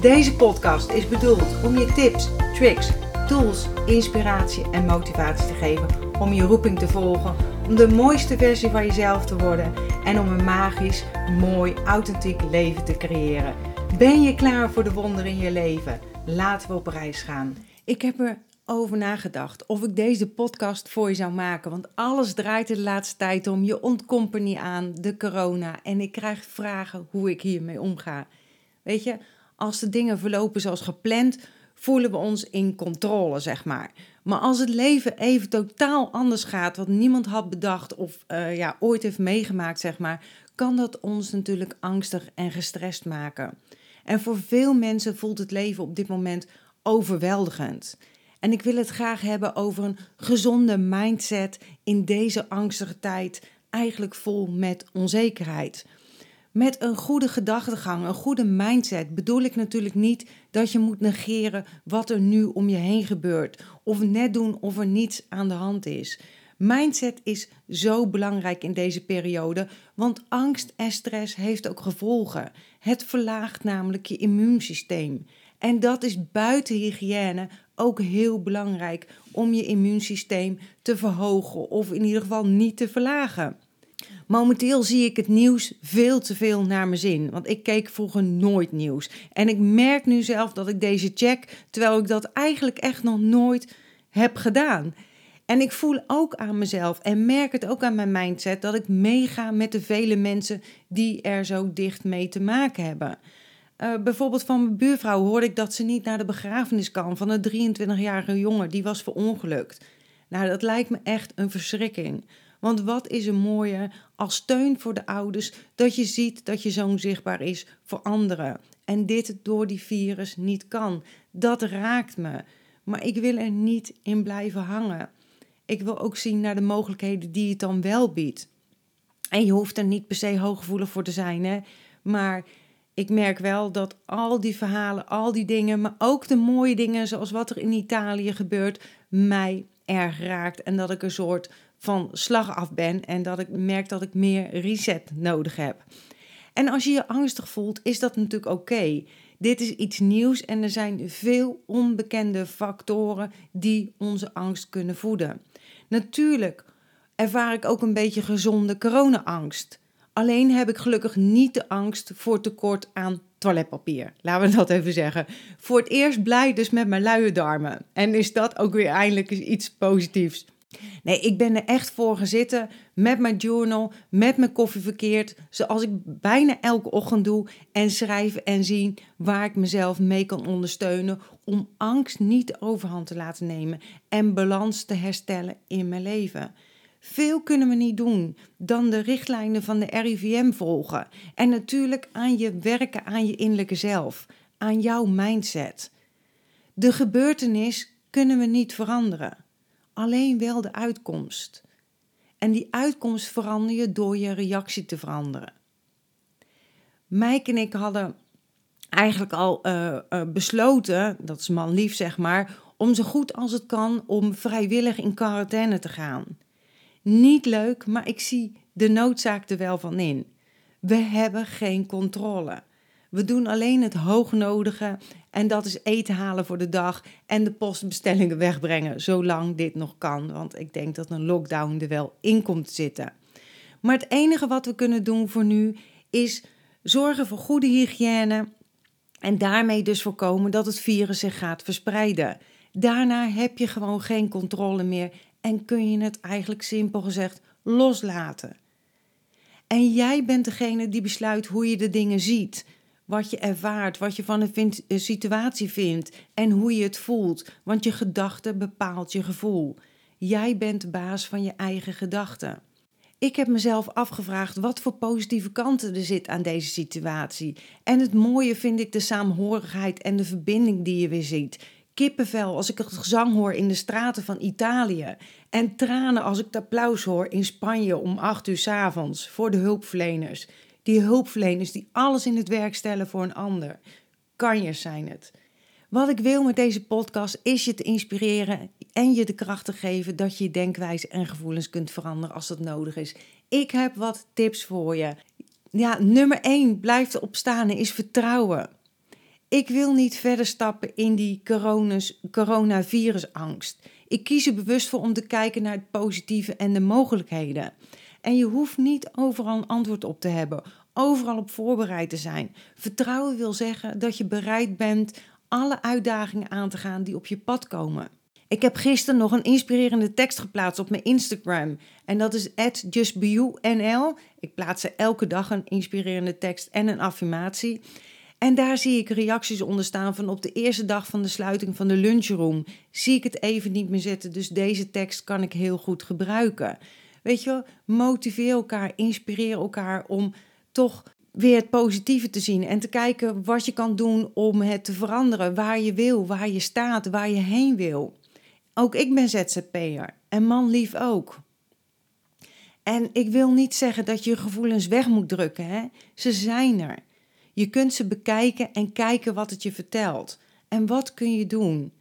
Deze podcast is bedoeld om je tips, tricks, tools, inspiratie en motivatie te geven om je roeping te volgen, om de mooiste versie van jezelf te worden en om een magisch, mooi, authentiek leven te creëren. Ben je klaar voor de wonderen in je leven? Laten we op reis gaan. Ik heb er over nagedacht of ik deze podcast voor je zou maken. Want alles draait de laatste tijd om. Je niet aan, de corona. En ik krijg vragen hoe ik hiermee omga. Weet je, als de dingen verlopen zoals gepland, voelen we ons in controle, zeg maar. Maar als het leven even totaal anders gaat, wat niemand had bedacht of uh, ja, ooit heeft meegemaakt, zeg maar, kan dat ons natuurlijk angstig en gestrest maken. En voor veel mensen voelt het leven op dit moment overweldigend. En ik wil het graag hebben over een gezonde mindset in deze angstige tijd, eigenlijk vol met onzekerheid. Met een goede gedachtegang, een goede mindset bedoel ik natuurlijk niet dat je moet negeren wat er nu om je heen gebeurt of net doen of er niets aan de hand is. Mindset is zo belangrijk in deze periode, want angst en stress heeft ook gevolgen. Het verlaagt namelijk je immuunsysteem. En dat is buiten hygiëne ook heel belangrijk om je immuunsysteem te verhogen of in ieder geval niet te verlagen. Momenteel zie ik het nieuws veel te veel naar mijn zin, want ik keek vroeger nooit nieuws. En ik merk nu zelf dat ik deze check, terwijl ik dat eigenlijk echt nog nooit heb gedaan. En ik voel ook aan mezelf en merk het ook aan mijn mindset dat ik meega met de vele mensen die er zo dicht mee te maken hebben. Uh, bijvoorbeeld van mijn buurvrouw hoorde ik dat ze niet naar de begrafenis kan van een 23-jarige jongen die was verongelukt. Nou, dat lijkt me echt een verschrikking. Want wat is er mooier als steun voor de ouders dat je ziet dat je zoon zichtbaar is voor anderen en dit door die virus niet kan. Dat raakt me. Maar ik wil er niet in blijven hangen. Ik wil ook zien naar de mogelijkheden die het dan wel biedt. En je hoeft er niet per se hooggevoelig voor te zijn, hè? maar ik merk wel dat al die verhalen, al die dingen, maar ook de mooie dingen zoals wat er in Italië gebeurt, mij erg raakt. En dat ik een soort van slag af ben en dat ik merk dat ik meer reset nodig heb. En als je je angstig voelt, is dat natuurlijk oké. Dit is iets nieuws en er zijn veel onbekende factoren die onze angst kunnen voeden. Natuurlijk ervaar ik ook een beetje gezonde corona-angst. Alleen heb ik gelukkig niet de angst voor tekort aan toiletpapier. Laten we dat even zeggen. Voor het eerst blij dus met mijn luie darmen. En is dat ook weer eindelijk iets positiefs. Nee, ik ben er echt voor zitten met mijn journal, met mijn koffie verkeerd, zoals ik bijna elke ochtend doe, en schrijven en zien waar ik mezelf mee kan ondersteunen om angst niet overhand te laten nemen en balans te herstellen in mijn leven. Veel kunnen we niet doen dan de richtlijnen van de RIVM volgen en natuurlijk aan je werken aan je innerlijke zelf, aan jouw mindset. De gebeurtenis kunnen we niet veranderen alleen wel de uitkomst. En die uitkomst verander je door je reactie te veranderen. Mike en ik hadden eigenlijk al uh, uh, besloten, dat is man lief zeg maar, om zo goed als het kan om vrijwillig in quarantaine te gaan. Niet leuk, maar ik zie de noodzaak er wel van in. We hebben geen controle. We doen alleen het hoognodige en dat is eten halen voor de dag en de postbestellingen wegbrengen, zolang dit nog kan. Want ik denk dat een lockdown er wel in komt te zitten. Maar het enige wat we kunnen doen voor nu is zorgen voor goede hygiëne en daarmee dus voorkomen dat het virus zich gaat verspreiden. Daarna heb je gewoon geen controle meer en kun je het eigenlijk simpel gezegd loslaten. En jij bent degene die besluit hoe je de dingen ziet wat je ervaart, wat je van een situatie vindt en hoe je het voelt. Want je gedachte bepaalt je gevoel. Jij bent de baas van je eigen gedachten. Ik heb mezelf afgevraagd wat voor positieve kanten er zit aan deze situatie. En het mooie vind ik de saamhorigheid en de verbinding die je weer ziet. Kippenvel als ik het gezang hoor in de straten van Italië. En tranen als ik het applaus hoor in Spanje om acht uur s avonds voor de hulpverleners. Die hulpverleners die alles in het werk stellen voor een ander. Kanjers zijn het. Wat ik wil met deze podcast is je te inspireren en je de kracht te geven dat je je denkwijze en gevoelens kunt veranderen als dat nodig is. Ik heb wat tips voor je. Ja, nummer 1 blijft opstaan is vertrouwen. Ik wil niet verder stappen in die coronavirusangst. Ik kies er bewust voor om te kijken naar het positieve en de mogelijkheden. En je hoeft niet overal een antwoord op te hebben, overal op voorbereid te zijn. Vertrouwen wil zeggen dat je bereid bent alle uitdagingen aan te gaan die op je pad komen. Ik heb gisteren nog een inspirerende tekst geplaatst op mijn Instagram. En dat is justbeyou.nl. Ik plaats er elke dag een inspirerende tekst en een affirmatie. En daar zie ik reacties onder staan van op de eerste dag van de sluiting van de lunchroom. Zie ik het even niet meer zitten, dus deze tekst kan ik heel goed gebruiken. Weet je, motiveer elkaar, inspireer elkaar om toch weer het positieve te zien en te kijken wat je kan doen om het te veranderen, waar je wil, waar je staat, waar je heen wil. Ook ik ben ZZP'er en man lief ook. En ik wil niet zeggen dat je gevoelens weg moet drukken, hè? ze zijn er. Je kunt ze bekijken en kijken wat het je vertelt. En wat kun je doen?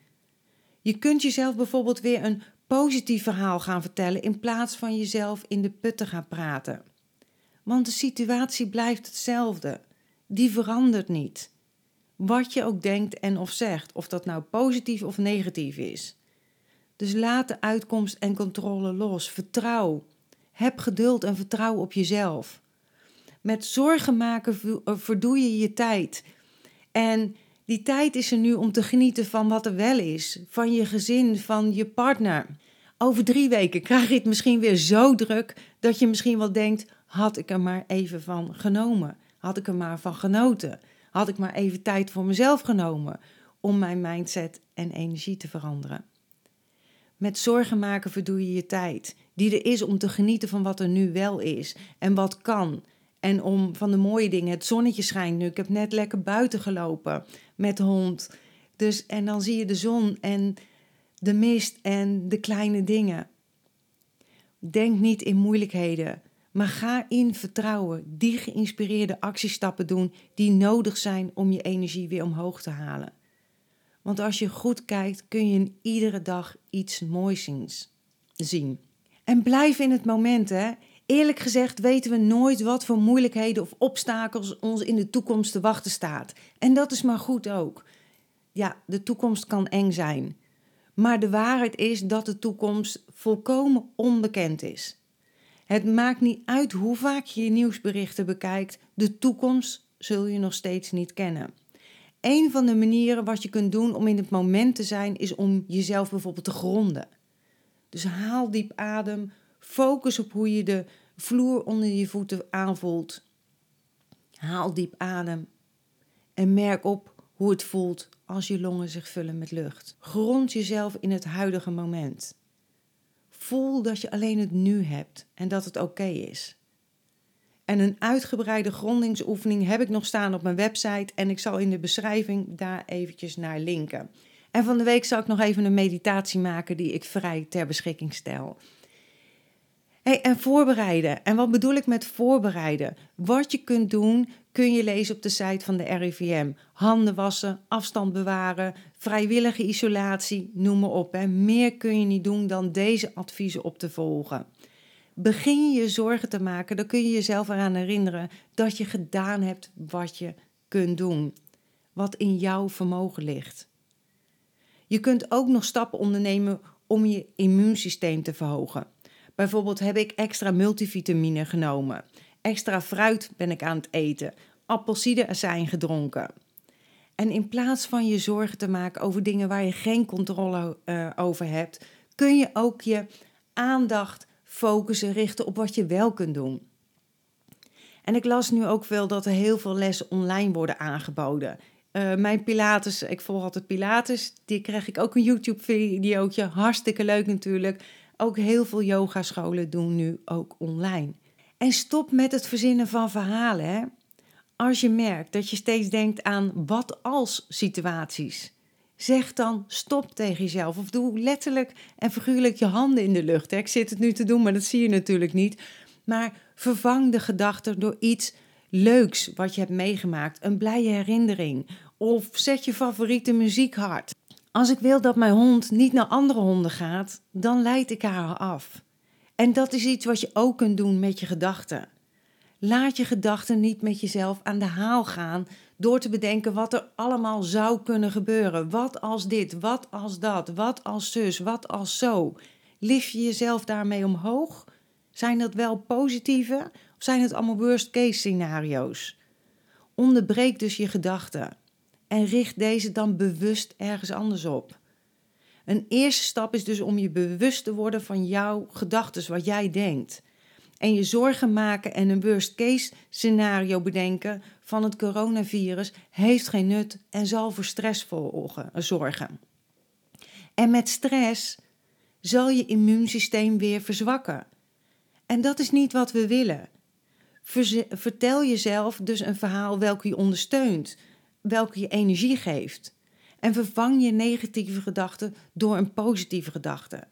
Je kunt jezelf bijvoorbeeld weer een positief verhaal gaan vertellen in plaats van jezelf in de put te gaan praten. Want de situatie blijft hetzelfde. Die verandert niet. Wat je ook denkt en of zegt, of dat nou positief of negatief is. Dus laat de uitkomst en controle los. Vertrouw. Heb geduld en vertrouw op jezelf. Met zorgen maken eh, verdoe je je tijd. En die tijd is er nu om te genieten van wat er wel is. Van je gezin, van je partner. Over drie weken krijg je het misschien weer zo druk dat je misschien wel denkt: had ik er maar even van genomen? Had ik er maar van genoten? Had ik maar even tijd voor mezelf genomen om mijn mindset en energie te veranderen? Met zorgen maken verdoe je je tijd, die er is om te genieten van wat er nu wel is en wat kan. En om van de mooie dingen, het zonnetje schijnt nu. Ik heb net lekker buiten gelopen met hond. Dus, en dan zie je de zon en de mist en de kleine dingen. Denk niet in moeilijkheden, maar ga in vertrouwen. Die geïnspireerde actiestappen doen die nodig zijn om je energie weer omhoog te halen. Want als je goed kijkt, kun je in iedere dag iets moois zien. En blijf in het moment, hè. Eerlijk gezegd weten we nooit wat voor moeilijkheden of obstakels ons in de toekomst te wachten staat. En dat is maar goed ook. Ja, de toekomst kan eng zijn. Maar de waarheid is dat de toekomst volkomen onbekend is. Het maakt niet uit hoe vaak je je nieuwsberichten bekijkt, de toekomst zul je nog steeds niet kennen. Een van de manieren wat je kunt doen om in het moment te zijn, is om jezelf bijvoorbeeld te gronden. Dus haal diep adem, focus op hoe je de vloer onder je voeten aanvoelt. Haal diep adem en merk op hoe het voelt als je longen zich vullen met lucht. Grond jezelf in het huidige moment. Voel dat je alleen het nu hebt en dat het oké is. En een uitgebreide grondingsoefening heb ik nog staan op mijn website en ik zal in de beschrijving daar eventjes naar linken. En van de week zal ik nog even een meditatie maken die ik vrij ter beschikking stel. En voorbereiden. En wat bedoel ik met voorbereiden? Wat je kunt doen, kun je lezen op de site van de RIVM. Handen wassen, afstand bewaren, vrijwillige isolatie, noem maar op. Meer kun je niet doen dan deze adviezen op te volgen. Begin je je zorgen te maken, dan kun je jezelf eraan herinneren dat je gedaan hebt wat je kunt doen. Wat in jouw vermogen ligt. Je kunt ook nog stappen ondernemen om je immuunsysteem te verhogen. Bijvoorbeeld heb ik extra multivitamine genomen. Extra fruit ben ik aan het eten. zijn gedronken. En in plaats van je zorgen te maken over dingen waar je geen controle uh, over hebt, kun je ook je aandacht focussen, richten op wat je wel kunt doen. En ik las nu ook wel dat er heel veel lessen online worden aangeboden. Uh, mijn Pilates, ik volg altijd Pilates, die krijg ik ook een YouTube-videootje. Hartstikke leuk natuurlijk. Ook heel veel yogascholen doen nu ook online. En stop met het verzinnen van verhalen. Hè? Als je merkt dat je steeds denkt aan wat als situaties. Zeg dan stop tegen jezelf. Of doe letterlijk en figuurlijk je handen in de lucht. Hè? Ik zit het nu te doen, maar dat zie je natuurlijk niet. Maar vervang de gedachte door iets leuks wat je hebt meegemaakt. Een blije herinnering. Of zet je favoriete muziek hard. Als ik wil dat mijn hond niet naar andere honden gaat, dan leid ik haar af. En dat is iets wat je ook kunt doen met je gedachten. Laat je gedachten niet met jezelf aan de haal gaan door te bedenken wat er allemaal zou kunnen gebeuren. Wat als dit, wat als dat, wat als zus, wat als zo. Lift je jezelf daarmee omhoog? Zijn dat wel positieve of zijn het allemaal worst case scenario's? Onderbreek dus je gedachten en richt deze dan bewust ergens anders op. Een eerste stap is dus om je bewust te worden van jouw gedachten, wat jij denkt. En je zorgen maken en een worst case scenario bedenken van het coronavirus heeft geen nut en zal voor stress zorgen. En met stress zal je immuunsysteem weer verzwakken. En dat is niet wat we willen. Vertel jezelf dus een verhaal welke je ondersteunt, welke je energie geeft. En vervang je negatieve gedachten door een positieve gedachte.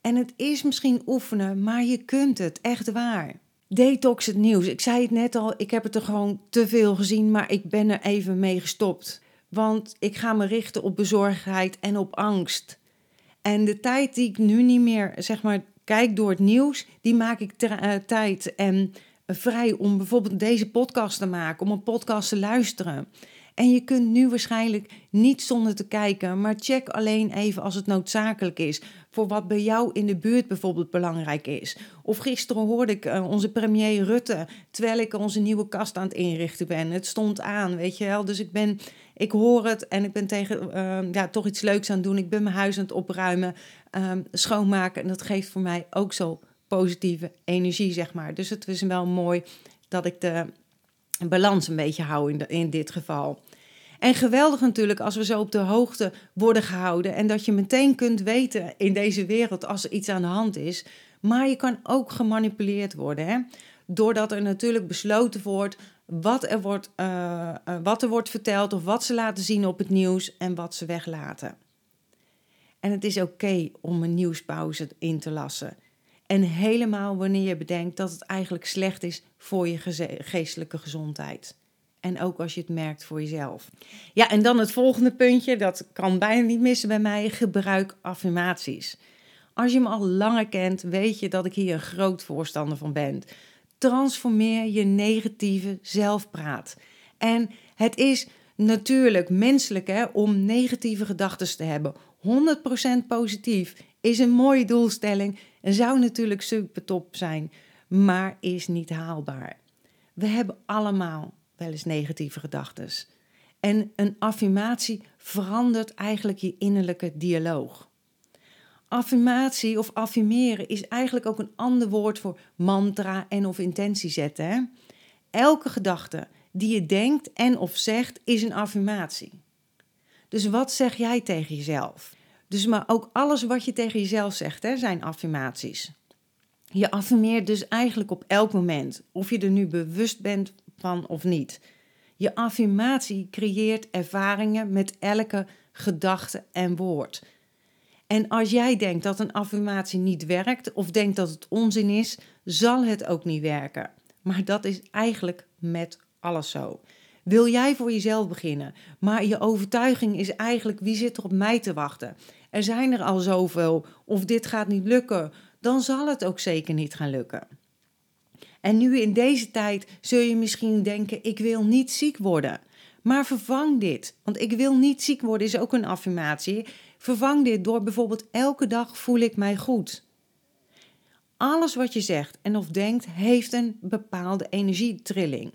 En het is misschien oefenen, maar je kunt het, echt waar. Detox het nieuws. Ik zei het net al, ik heb het er gewoon te veel gezien, maar ik ben er even mee gestopt. Want ik ga me richten op bezorgdheid en op angst. En de tijd die ik nu niet meer, zeg maar, kijk door het nieuws, die maak ik uh, tijd en vrij om bijvoorbeeld deze podcast te maken, om een podcast te luisteren. En je kunt nu waarschijnlijk niet zonder te kijken, maar check alleen even als het noodzakelijk is. Voor wat bij jou in de buurt bijvoorbeeld belangrijk is. Of gisteren hoorde ik uh, onze premier Rutte, terwijl ik onze nieuwe kast aan het inrichten ben. Het stond aan, weet je wel. Dus ik ben, ik hoor het en ik ben tegen, uh, ja, toch iets leuks aan het doen. Ik ben mijn huis aan het opruimen, uh, schoonmaken. En dat geeft voor mij ook zo positieve energie, zeg maar. Dus het is wel mooi dat ik de balans een beetje hou in, in dit geval. En geweldig natuurlijk als we zo op de hoogte worden gehouden en dat je meteen kunt weten in deze wereld als er iets aan de hand is. Maar je kan ook gemanipuleerd worden, hè? doordat er natuurlijk besloten wordt wat er wordt, uh, uh, wat er wordt verteld of wat ze laten zien op het nieuws en wat ze weglaten. En het is oké om een nieuwspauze in te lassen. En helemaal wanneer je bedenkt dat het eigenlijk slecht is voor je geestelijke gezondheid. En ook als je het merkt voor jezelf. Ja, en dan het volgende puntje, dat kan bijna niet missen bij mij: gebruik affirmaties. Als je me al langer kent, weet je dat ik hier een groot voorstander van ben. Transformeer je negatieve zelfpraat. En het is natuurlijk menselijk hè, om negatieve gedachten te hebben. 100% positief is een mooie doelstelling zou natuurlijk super top zijn, maar is niet haalbaar. We hebben allemaal wel eens negatieve gedachten. En een affirmatie verandert eigenlijk je innerlijke dialoog. Affirmatie of affirmeren is eigenlijk ook een ander woord voor mantra en of intentie zetten. Hè? Elke gedachte die je denkt en of zegt is een affirmatie. Dus wat zeg jij tegen jezelf? Dus maar ook alles wat je tegen jezelf zegt, hè, zijn affirmaties. Je affirmeert dus eigenlijk op elk moment, of je er nu bewust bent van of niet. Je affirmatie creëert ervaringen met elke gedachte en woord. En als jij denkt dat een affirmatie niet werkt of denkt dat het onzin is, zal het ook niet werken. Maar dat is eigenlijk met alles zo. Wil jij voor jezelf beginnen, maar je overtuiging is eigenlijk wie zit er op mij te wachten? Er zijn er al zoveel, of dit gaat niet lukken, dan zal het ook zeker niet gaan lukken. En nu in deze tijd zul je misschien denken: ik wil niet ziek worden. Maar vervang dit, want ik wil niet ziek worden is ook een affirmatie. Vervang dit door bijvoorbeeld elke dag voel ik mij goed. Alles wat je zegt en of denkt heeft een bepaalde energietrilling.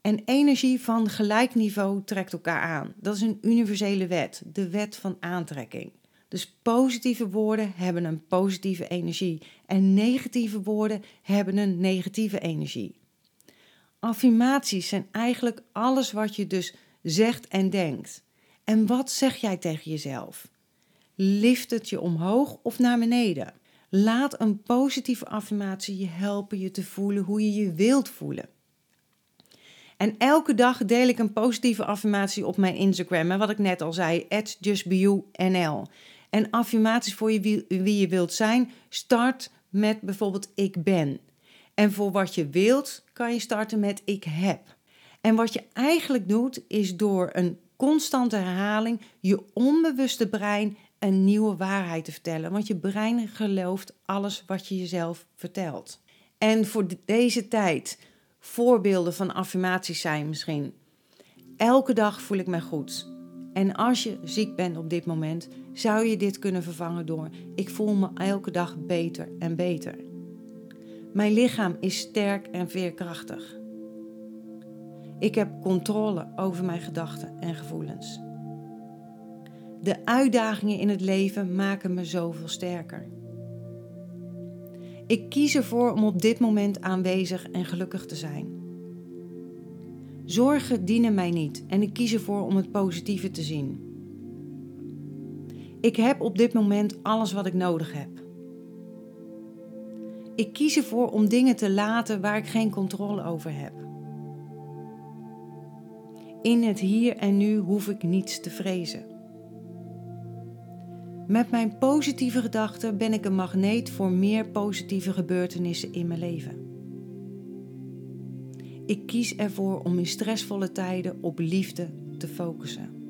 En energie van gelijk niveau trekt elkaar aan. Dat is een universele wet, de wet van aantrekking. Dus positieve woorden hebben een positieve energie en negatieve woorden hebben een negatieve energie. Affirmaties zijn eigenlijk alles wat je dus zegt en denkt. En wat zeg jij tegen jezelf? Lift het je omhoog of naar beneden? Laat een positieve affirmatie je helpen je te voelen hoe je je wilt voelen. En elke dag deel ik een positieve affirmatie op mijn Instagram. En wat ik net al zei, justbeyou.nl. En affirmaties voor je wie, wie je wilt zijn, start met bijvoorbeeld ik ben. En voor wat je wilt, kan je starten met ik heb. En wat je eigenlijk doet, is door een constante herhaling je onbewuste brein een nieuwe waarheid te vertellen. Want je brein gelooft alles wat je jezelf vertelt. En voor deze tijd, voorbeelden van affirmaties zijn misschien. Elke dag voel ik mij goed. En als je ziek bent op dit moment, zou je dit kunnen vervangen door: ik voel me elke dag beter en beter. Mijn lichaam is sterk en veerkrachtig. Ik heb controle over mijn gedachten en gevoelens. De uitdagingen in het leven maken me zoveel sterker. Ik kies ervoor om op dit moment aanwezig en gelukkig te zijn. Zorgen dienen mij niet en ik kies ervoor om het positieve te zien. Ik heb op dit moment alles wat ik nodig heb. Ik kies ervoor om dingen te laten waar ik geen controle over heb. In het hier en nu hoef ik niets te vrezen. Met mijn positieve gedachten ben ik een magneet voor meer positieve gebeurtenissen in mijn leven. Ik kies ervoor om in stressvolle tijden op liefde te focussen.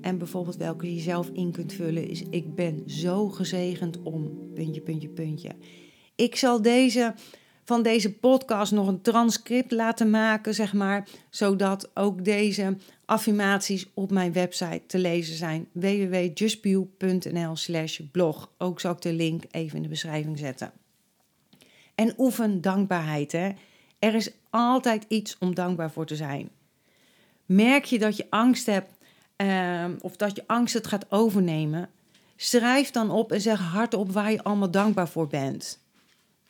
En bijvoorbeeld welke je zelf in kunt vullen is: Ik ben zo gezegend om. Puntje, puntje, puntje. Ik zal deze van deze podcast nog een transcript laten maken, zeg maar, zodat ook deze affirmaties op mijn website te lezen zijn. www.justbio.nl/slash blog. Ook zal ik de link even in de beschrijving zetten. En oefen dankbaarheid. Hè? Er is altijd iets om dankbaar voor te zijn. Merk je dat je angst hebt uh, of dat je angst het gaat overnemen, schrijf dan op en zeg hardop waar je allemaal dankbaar voor bent.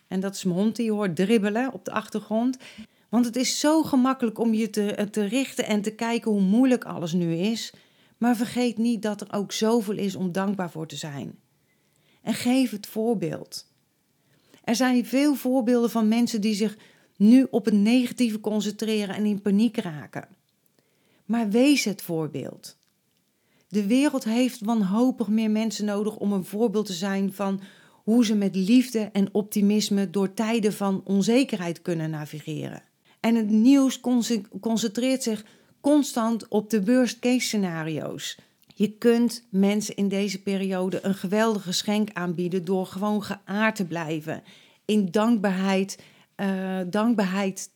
En dat is mijn hond die hoort dribbelen op de achtergrond. Want het is zo gemakkelijk om je te, te richten en te kijken hoe moeilijk alles nu is. Maar vergeet niet dat er ook zoveel is om dankbaar voor te zijn. En geef het voorbeeld. Er zijn veel voorbeelden van mensen die zich nu op het negatieve concentreren en in paniek raken. Maar wees het voorbeeld. De wereld heeft wanhopig meer mensen nodig om een voorbeeld te zijn van hoe ze met liefde en optimisme door tijden van onzekerheid kunnen navigeren. En het nieuws concentreert zich constant op de worst case scenario's. Je kunt mensen in deze periode een geweldig geschenk aanbieden door gewoon geaard te blijven. In dankbaarheid, uh, dankbaarheid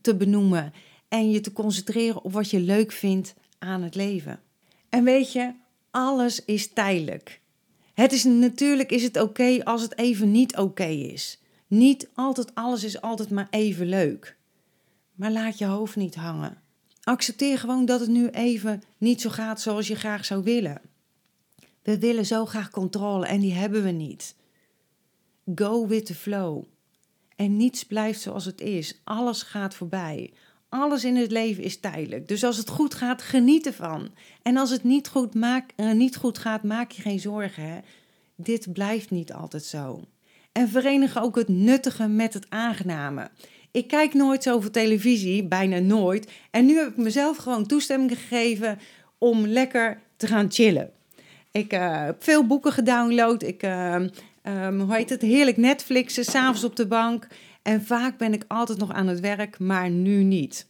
te benoemen en je te concentreren op wat je leuk vindt aan het leven. En weet je, alles is tijdelijk. Het is natuurlijk is het oké als het even niet oké is. Niet altijd alles is altijd maar even leuk. Maar laat je hoofd niet hangen. Accepteer gewoon dat het nu even niet zo gaat zoals je graag zou willen. We willen zo graag controle en die hebben we niet. Go with the flow. En niets blijft zoals het is. Alles gaat voorbij. Alles in het leven is tijdelijk. Dus als het goed gaat, geniet ervan. En als het niet goed, maak, uh, niet goed gaat, maak je geen zorgen. Hè? Dit blijft niet altijd zo. En verenig ook het nuttige met het aangename. Ik kijk nooit zoveel televisie, bijna nooit. En nu heb ik mezelf gewoon toestemming gegeven om lekker te gaan chillen. Ik uh, heb veel boeken gedownload. Ik, uh, um, hoe heet het, heerlijk Netflixen, s'avonds op de bank. En vaak ben ik altijd nog aan het werk, maar nu niet.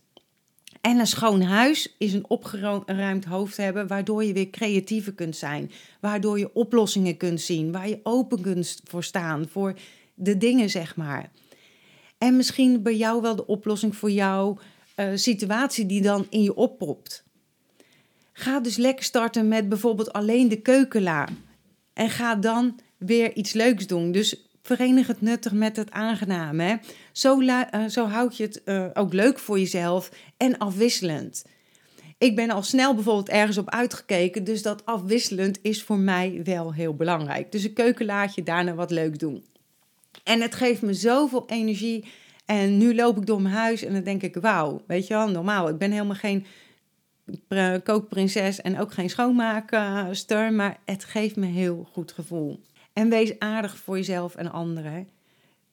En een schoon huis is een opgeruimd hoofd hebben, waardoor je weer creatiever kunt zijn. Waardoor je oplossingen kunt zien, waar je open kunt voor staan, voor de dingen, zeg maar. En misschien bij jou wel de oplossing voor jouw uh, situatie die dan in je oppopt. Ga dus lekker starten met bijvoorbeeld alleen de keukenla. En ga dan weer iets leuks doen. Dus verenig het nuttig met het aangename. Zo, uh, zo houd je het uh, ook leuk voor jezelf en afwisselend. Ik ben al snel bijvoorbeeld ergens op uitgekeken, dus dat afwisselend is voor mij wel heel belangrijk. Dus een keuken laat je daarna wat leuk doen. En het geeft me zoveel energie. En nu loop ik door mijn huis en dan denk ik, wauw, weet je wel, normaal. Ik ben helemaal geen kookprinses en ook geen schoonmaakster, maar het geeft me heel goed gevoel. En wees aardig voor jezelf en anderen.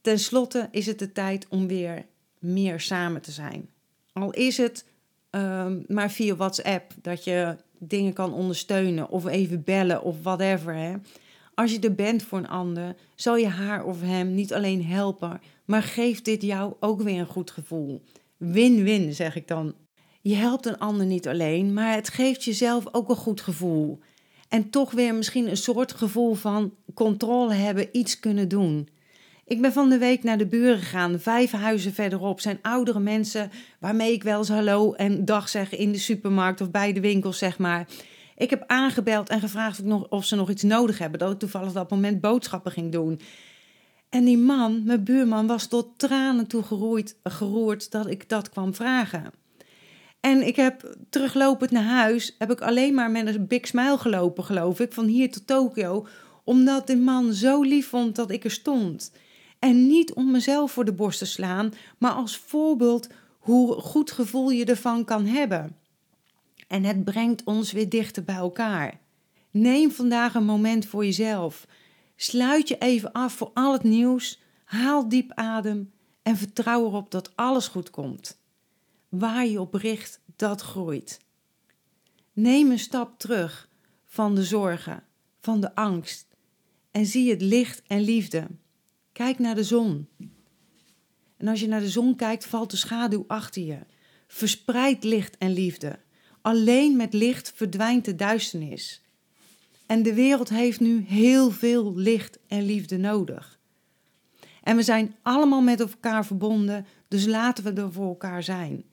Ten slotte is het de tijd om weer meer samen te zijn. Al is het um, maar via WhatsApp dat je dingen kan ondersteunen of even bellen of whatever. Hè. Als je er bent voor een ander, zal je haar of hem niet alleen helpen, maar geeft dit jou ook weer een goed gevoel. Win-win, zeg ik dan. Je helpt een ander niet alleen, maar het geeft jezelf ook een goed gevoel. En toch weer misschien een soort gevoel van controle hebben, iets kunnen doen. Ik ben van de week naar de buren gegaan. Vijf huizen verderop zijn oudere mensen waarmee ik wel eens hallo en dag zeg in de supermarkt of bij de winkels, zeg maar. Ik heb aangebeld en gevraagd of ze nog iets nodig hebben. Dat ik toevallig op dat moment boodschappen ging doen. En die man, mijn buurman, was tot tranen toe geroerd, geroerd dat ik dat kwam vragen. En ik heb teruglopend naar huis, heb ik alleen maar met een big smile gelopen, geloof ik, van hier tot Tokio. Omdat de man zo lief vond dat ik er stond. En niet om mezelf voor de borst te slaan, maar als voorbeeld hoe goed gevoel je ervan kan hebben. En het brengt ons weer dichter bij elkaar. Neem vandaag een moment voor jezelf. Sluit je even af voor al het nieuws. Haal diep adem en vertrouw erop dat alles goed komt. Waar je op richt, dat groeit. Neem een stap terug van de zorgen, van de angst en zie het licht en liefde. Kijk naar de zon. En als je naar de zon kijkt, valt de schaduw achter je. Verspreid licht en liefde. Alleen met licht verdwijnt de duisternis. En de wereld heeft nu heel veel licht en liefde nodig. En we zijn allemaal met elkaar verbonden, dus laten we er voor elkaar zijn.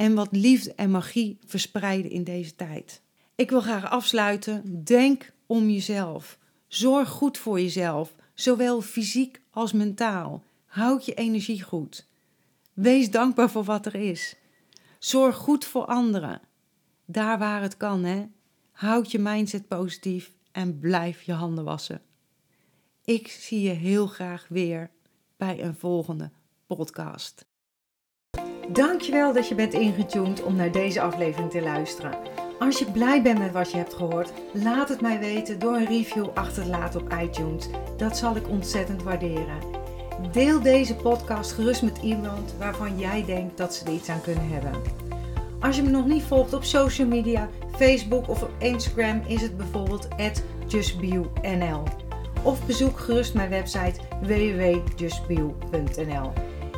En wat liefde en magie verspreiden in deze tijd. Ik wil graag afsluiten. Denk om jezelf. Zorg goed voor jezelf, zowel fysiek als mentaal. Houd je energie goed. Wees dankbaar voor wat er is. Zorg goed voor anderen. Daar waar het kan, hè. Houd je mindset positief en blijf je handen wassen. Ik zie je heel graag weer bij een volgende podcast. Dankjewel dat je bent ingetuned om naar deze aflevering te luisteren. Als je blij bent met wat je hebt gehoord, laat het mij weten door een review achter te laten op iTunes. Dat zal ik ontzettend waarderen. Deel deze podcast gerust met iemand waarvan jij denkt dat ze er iets aan kunnen hebben. Als je me nog niet volgt op social media, Facebook of op Instagram is het bijvoorbeeld justbio.nl. Of bezoek gerust mijn website www.justbio.nl.